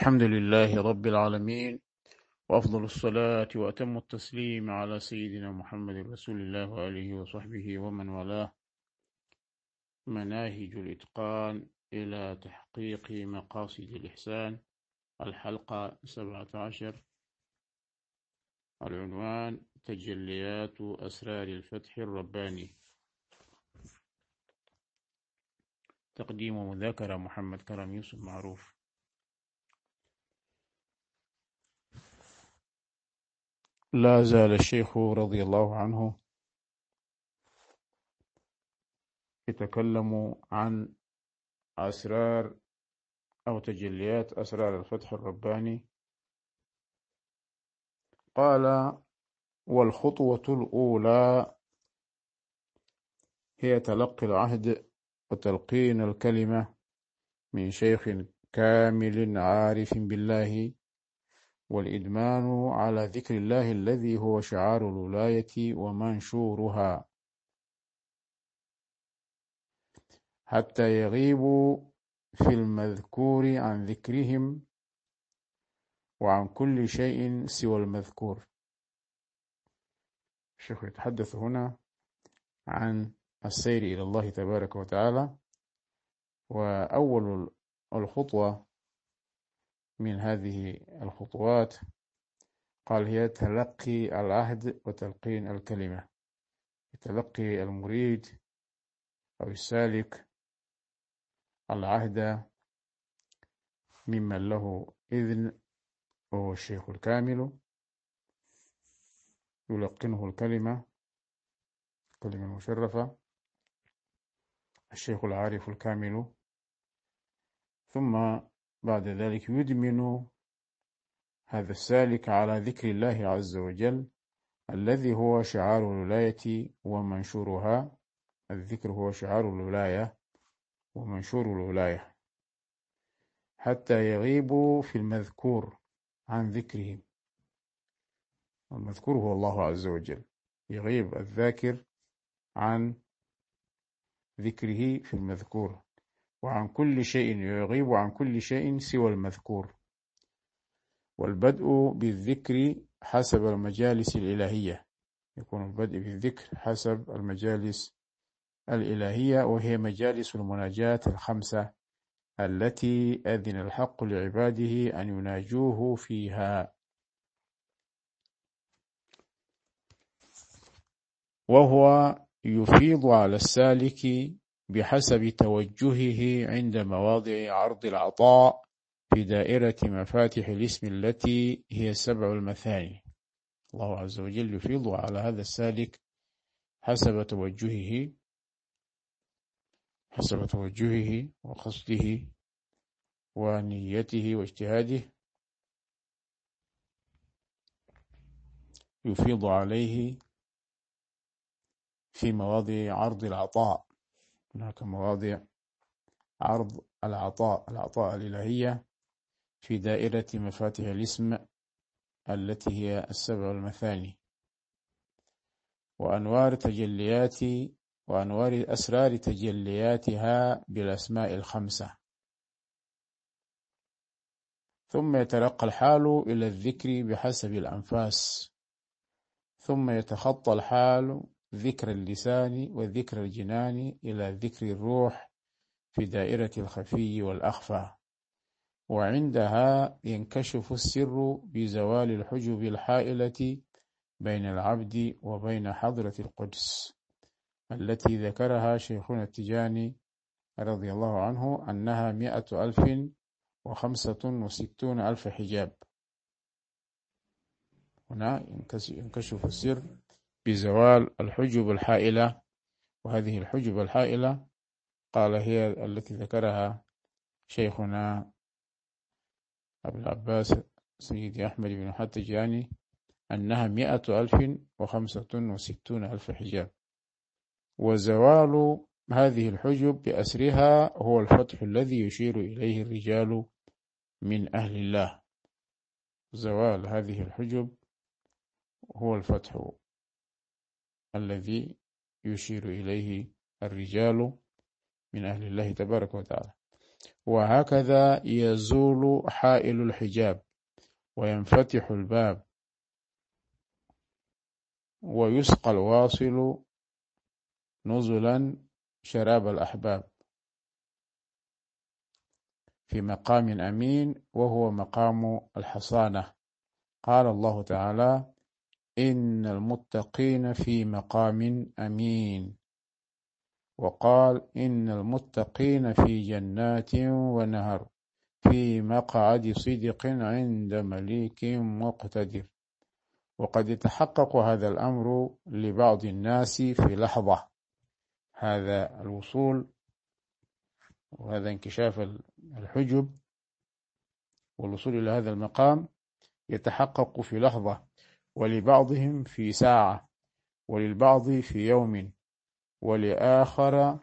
الحمد لله رب العالمين وأفضل الصلاة وأتم التسليم على سيدنا محمد رسول الله وآله وصحبه ومن والاه. مناهج الإتقان إلى تحقيق مقاصد الإحسان. الحلقة 17 العنوان تجليات أسرار الفتح الرباني. تقديم مذاكرة محمد كرم يوسف معروف. لا زال الشيخ رضي الله عنه يتكلم عن أسرار أو تجليات أسرار الفتح الرباني. قال والخطوة الأولى هي تلقي العهد وتلقين الكلمة من شيخ كامل عارف بالله والإدمان على ذكر الله الذي هو شعار الولاية ومنشورها. حتى يغيبوا في المذكور عن ذكرهم وعن كل شيء سوى المذكور. الشيخ يتحدث هنا عن السير إلى الله تبارك وتعالى. وأول الخطوة من هذه الخطوات. قال هي تلقي العهد وتلقين الكلمة. تلقي المريد أو السالك العهد ممن له إذن وهو الشيخ الكامل. يلقنه الكلمة كلمة مشرفة. الشيخ العارف الكامل. ثم بعد ذلك يدمن هذا السالك على ذكر الله عز وجل الذي هو شعار الولاية ومنشورها. الذكر هو شعار الولاية ومنشور الولاية. حتى يغيب في المذكور عن ذكره. المذكور هو الله عز وجل. يغيب الذاكر عن ذكره في المذكور. وعن كل شيء يغيب عن كل شيء سوى المذكور. والبدء بالذكر حسب المجالس الإلهية. يكون البدء بالذكر حسب المجالس الإلهية وهي مجالس المناجاة الخمسة التي أذن الحق لعباده أن يناجوه فيها. وهو يفيض على السالك بحسب توجهه عند مواضع عرض العطاء في دائرة مفاتح الاسم التي هي السبع المثاني. الله عز وجل يفيض على هذا السالك حسب توجهه حسب توجهه وقصده ونيته واجتهاده. يفيض عليه في مواضع عرض العطاء. هناك مواضع عرض العطاء العطاء الإلهية في دائرة مفاتيح الاسم التي هي السبع المثاني. وأنوار تجليات وأنوار أسرار تجلياتها بالأسماء الخمسة. ثم يترقى الحال إلى الذكر بحسب الأنفاس. ثم يتخطى الحال ذكر اللسان وذكر الجنان إلى ذكر الروح في دائرة الخفي والأخفى. وعندها ينكشف السر بزوال الحجب الحائلة بين العبد وبين حضرة القدس التي ذكرها شيخنا التجاني رضي الله عنه أنها مئة ألف وخمسة وستون ألف حجاب. هنا ينكشف السر بزوال الحجب الحائلة وهذه الحجب الحائلة قال هي التي ذكرها شيخنا أبو العباس سيدي أحمد بن حتجاني أنها مئة ألف وخمسة وستون ألف حجاب. وزوال هذه الحجب بأسرها هو الفتح الذي يشير إليه الرجال من أهل الله. زوال هذه الحجب هو الفتح الذي يشير إليه الرجال من أهل الله تبارك وتعالى. وهكذا يزول حائل الحجاب وينفتح الباب ويسقى الواصل نزلا شراب الأحباب في مقام أمين وهو مقام الحصانة. قال الله تعالى إن المتقين في مقام أمين. وقال إن المتقين في جنات ونهر في مقعد صدق عند مليك مقتدر. وقد يتحقق هذا الأمر لبعض الناس في لحظة. هذا الوصول وهذا انكشاف الحجب والوصول إلى هذا المقام يتحقق في لحظة. ولبعضهم في ساعة وللبعض في يوم ولآخر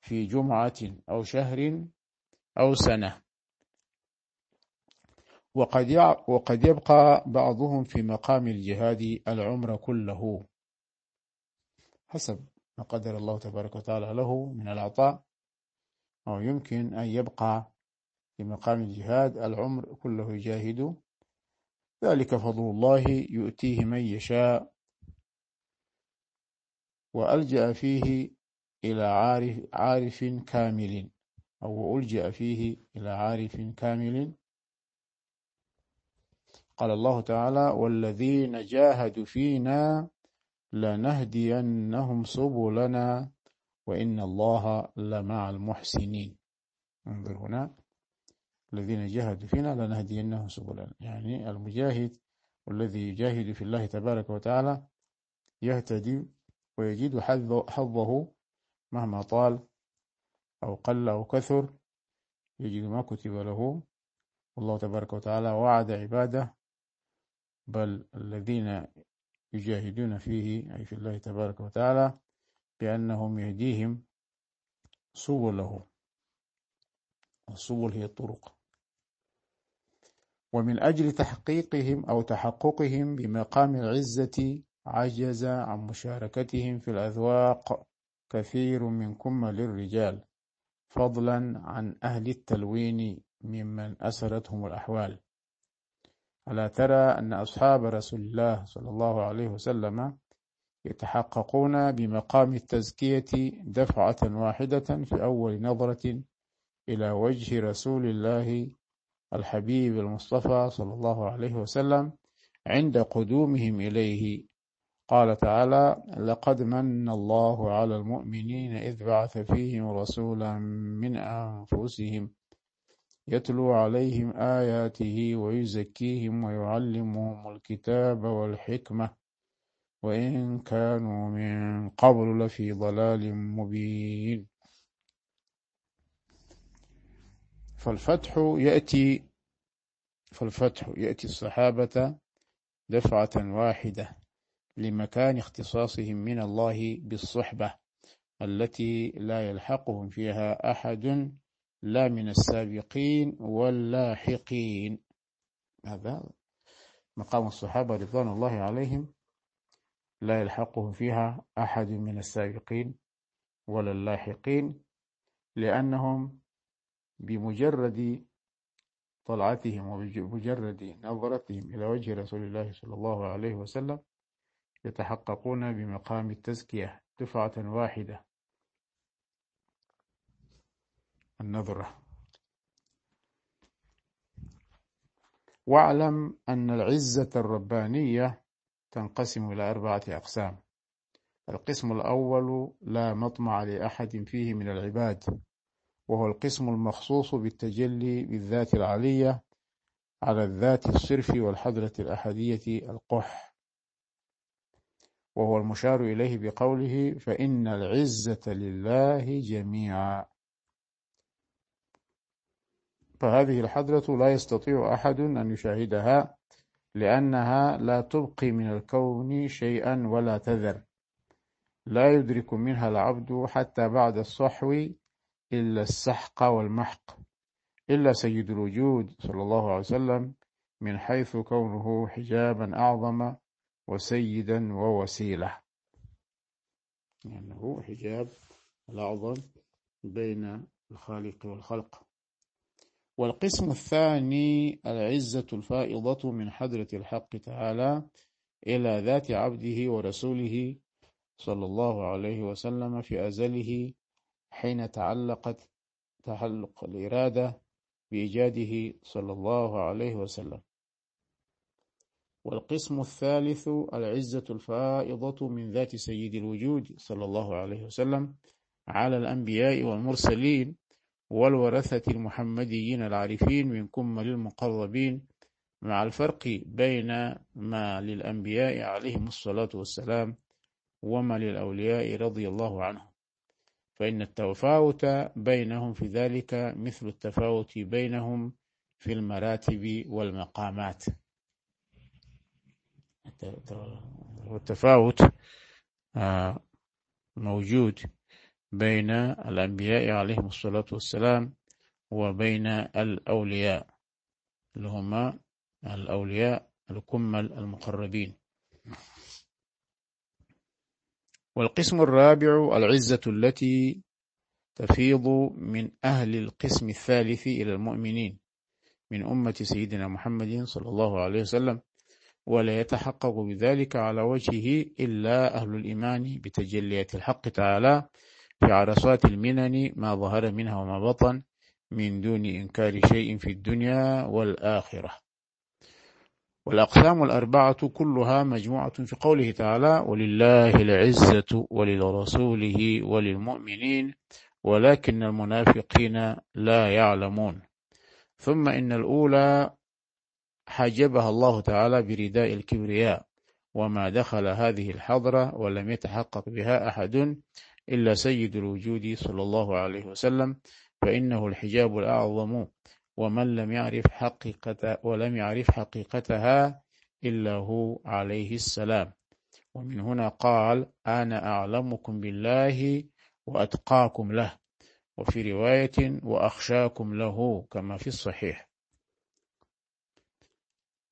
في جمعة أو شهر أو سنة. وقد وقد يبقى بعضهم في مقام الجهاد العمر كله. حسب ما قدر الله تبارك وتعالى له من العطاء أو يمكن أن يبقى في مقام الجهاد العمر كله يجاهد ذلك فضل الله يؤتيه من يشاء وألجأ فيه إلى عارف, عارف كامل أو ألجأ فيه إلى عارف كامل. قال الله تعالى والذين جاهدوا فينا لنهدينهم سبلنا وإن الله لمع المحسنين. انظر هنا. الذين جاهدوا فينا لنهدينهم سبلنا. يعني المجاهد والذي يجاهد في الله تبارك وتعالى يهتدي ويجد حظه مهما طال أو قل أو كثر يجد ما كتب له. والله تبارك وتعالى وعد عباده بل الذين يجاهدون فيه أي في الله تبارك وتعالى بأنهم يهديهم سبله. السبل هي الطرق. ومن أجل تحقيقهم أو تحققهم بمقام العزة عجز عن مشاركتهم في الأذواق كثير من كمل الرجال فضلا عن أهل التلوين ممن أسرتهم الأحوال. ألا ترى أن أصحاب رسول الله صلى الله عليه وسلم يتحققون بمقام التزكية دفعة واحدة في أول نظرة إلى وجه رسول الله الحبيب المصطفى صلى الله عليه وسلم عند قدومهم إليه. قال تعالى لقد من الله على المؤمنين إذ بعث فيهم رسولا من أنفسهم يتلو عليهم آياته ويزكيهم ويعلمهم الكتاب والحكمة وإن كانوا من قبل لفي ضلال مبين. فالفتح يأتي فالفتح يأتي الصحابة دفعة واحدة لمكان اختصاصهم من الله بالصحبة التي لا يلحقهم فيها أحد لا من السابقين واللاحقين. هذا مقام الصحابة رضوان الله عليهم. لا يلحقهم فيها أحد من السابقين ولا اللاحقين لأنهم بمجرد طلعتهم وبمجرد نظرتهم إلى وجه رسول الله صلى الله عليه وسلم يتحققون بمقام التزكية دفعة واحدة. النظرة. واعلم أن العزة الربانية تنقسم إلى أربعة أقسام. القسم الأول لا مطمع لأحد فيه من العباد. وهو القسم المخصوص بالتجلي بالذات العلية على الذات الصرف والحضرة الأحدية القح. وهو المشار إليه بقوله فإن العزة لله جميعا. فهذه الحضرة لا يستطيع أحد أن يشاهدها لأنها لا تبقي من الكون شيئا ولا تذر. لا يدرك منها العبد حتى بعد الصحو إلا السحق والمحق إلا سيد الوجود صلى الله عليه وسلم من حيث كونه حجابا أعظم وسيدا ووسيلة. لأنه يعني حجاب الأعظم بين الخالق والخلق. والقسم الثاني العزة الفائضة من حضرة الحق تعالى إلى ذات عبده ورسوله صلى الله عليه وسلم في أزله حين تعلقت تعلق الإرادة بإيجاده صلى الله عليه وسلم. والقسم الثالث العزة الفائضة من ذات سيد الوجود صلى الله عليه وسلم على الأنبياء والمرسلين والورثة المحمديين العارفين من كمل المقربين مع الفرق بين ما للأنبياء عليهم الصلاة والسلام وما للأولياء رضي الله عنهم. فإن التفاوت بينهم في ذلك مثل التفاوت بينهم في المراتب والمقامات. والتفاوت آه، موجود بين الأنبياء عليهم الصلاة والسلام وبين الأولياء اللي هم الأولياء الكمل المقربين. والقسم الرابع العزة التي تفيض من أهل القسم الثالث إلى المؤمنين من أمة سيدنا محمد صلى الله عليه وسلم ولا يتحقق بذلك على وجهه إلا أهل الإيمان بتجليات الحق تعالى في عرصات المنن ما ظهر منها وما بطن من دون إنكار شيء في الدنيا والآخرة. والأقسام الأربعة كلها مجموعة في قوله تعالى ولله العزة ولرسوله وللمؤمنين ولكن المنافقين لا يعلمون ثم إن الأولى حجبها الله تعالى برداء الكبرياء وما دخل هذه الحضرة ولم يتحقق بها أحد إلا سيد الوجود صلى الله عليه وسلم فإنه الحجاب الأعظم. ومن لم يعرف حقيقة ولم يعرف حقيقتها إلا هو عليه السلام. ومن هنا قال أنا أعلمكم بالله وأتقاكم له وفي رواية وأخشاكم له كما في الصحيح.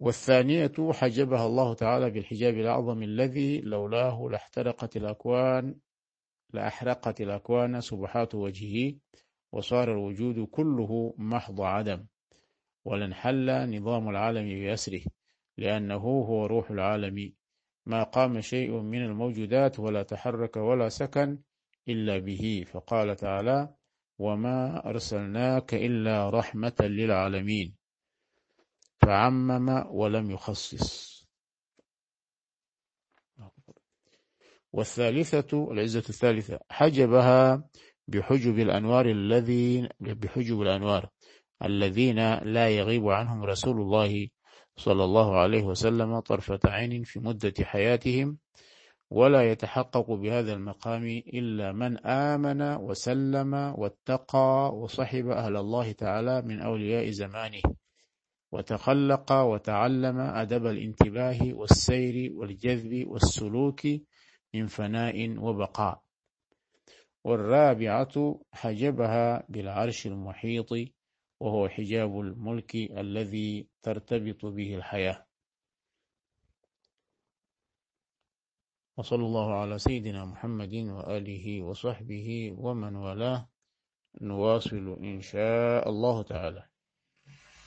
والثانية حجبها الله تعالى بالحجاب الأعظم الذي لولاه لاحترقت الأكوان لأحرقت الأكوان سبحات وجهه. وصار الوجود كله محض عدم ولنحل نظام العالم بأسره لأنه هو روح العالم. ما قام شيء من الموجودات ولا تحرك ولا سكن إلا به. فقال تعالى وما أرسلناك إلا رحمة للعالمين فعمم ولم يخصص. والثالثة العزة الثالثة حجبها بحجب الأنوار الذين بحجب الأنوار الذين لا يغيب عنهم رسول الله صلى الله عليه وسلم طرفة عين في مدة حياتهم ولا يتحقق بهذا المقام إلا من آمن وسلم واتقى وصحب أهل الله تعالى من أولياء زمانه وتخلق وتعلم أدب الانتباه والسير والجذب والسلوك من فناء وبقاء. والرابعة حجبها بالعرش المحيط وهو حجاب الملك الذي ترتبط به الحياة. وصلى الله على سيدنا محمد وآله وصحبه ومن والاه. نواصل إن شاء الله تعالى.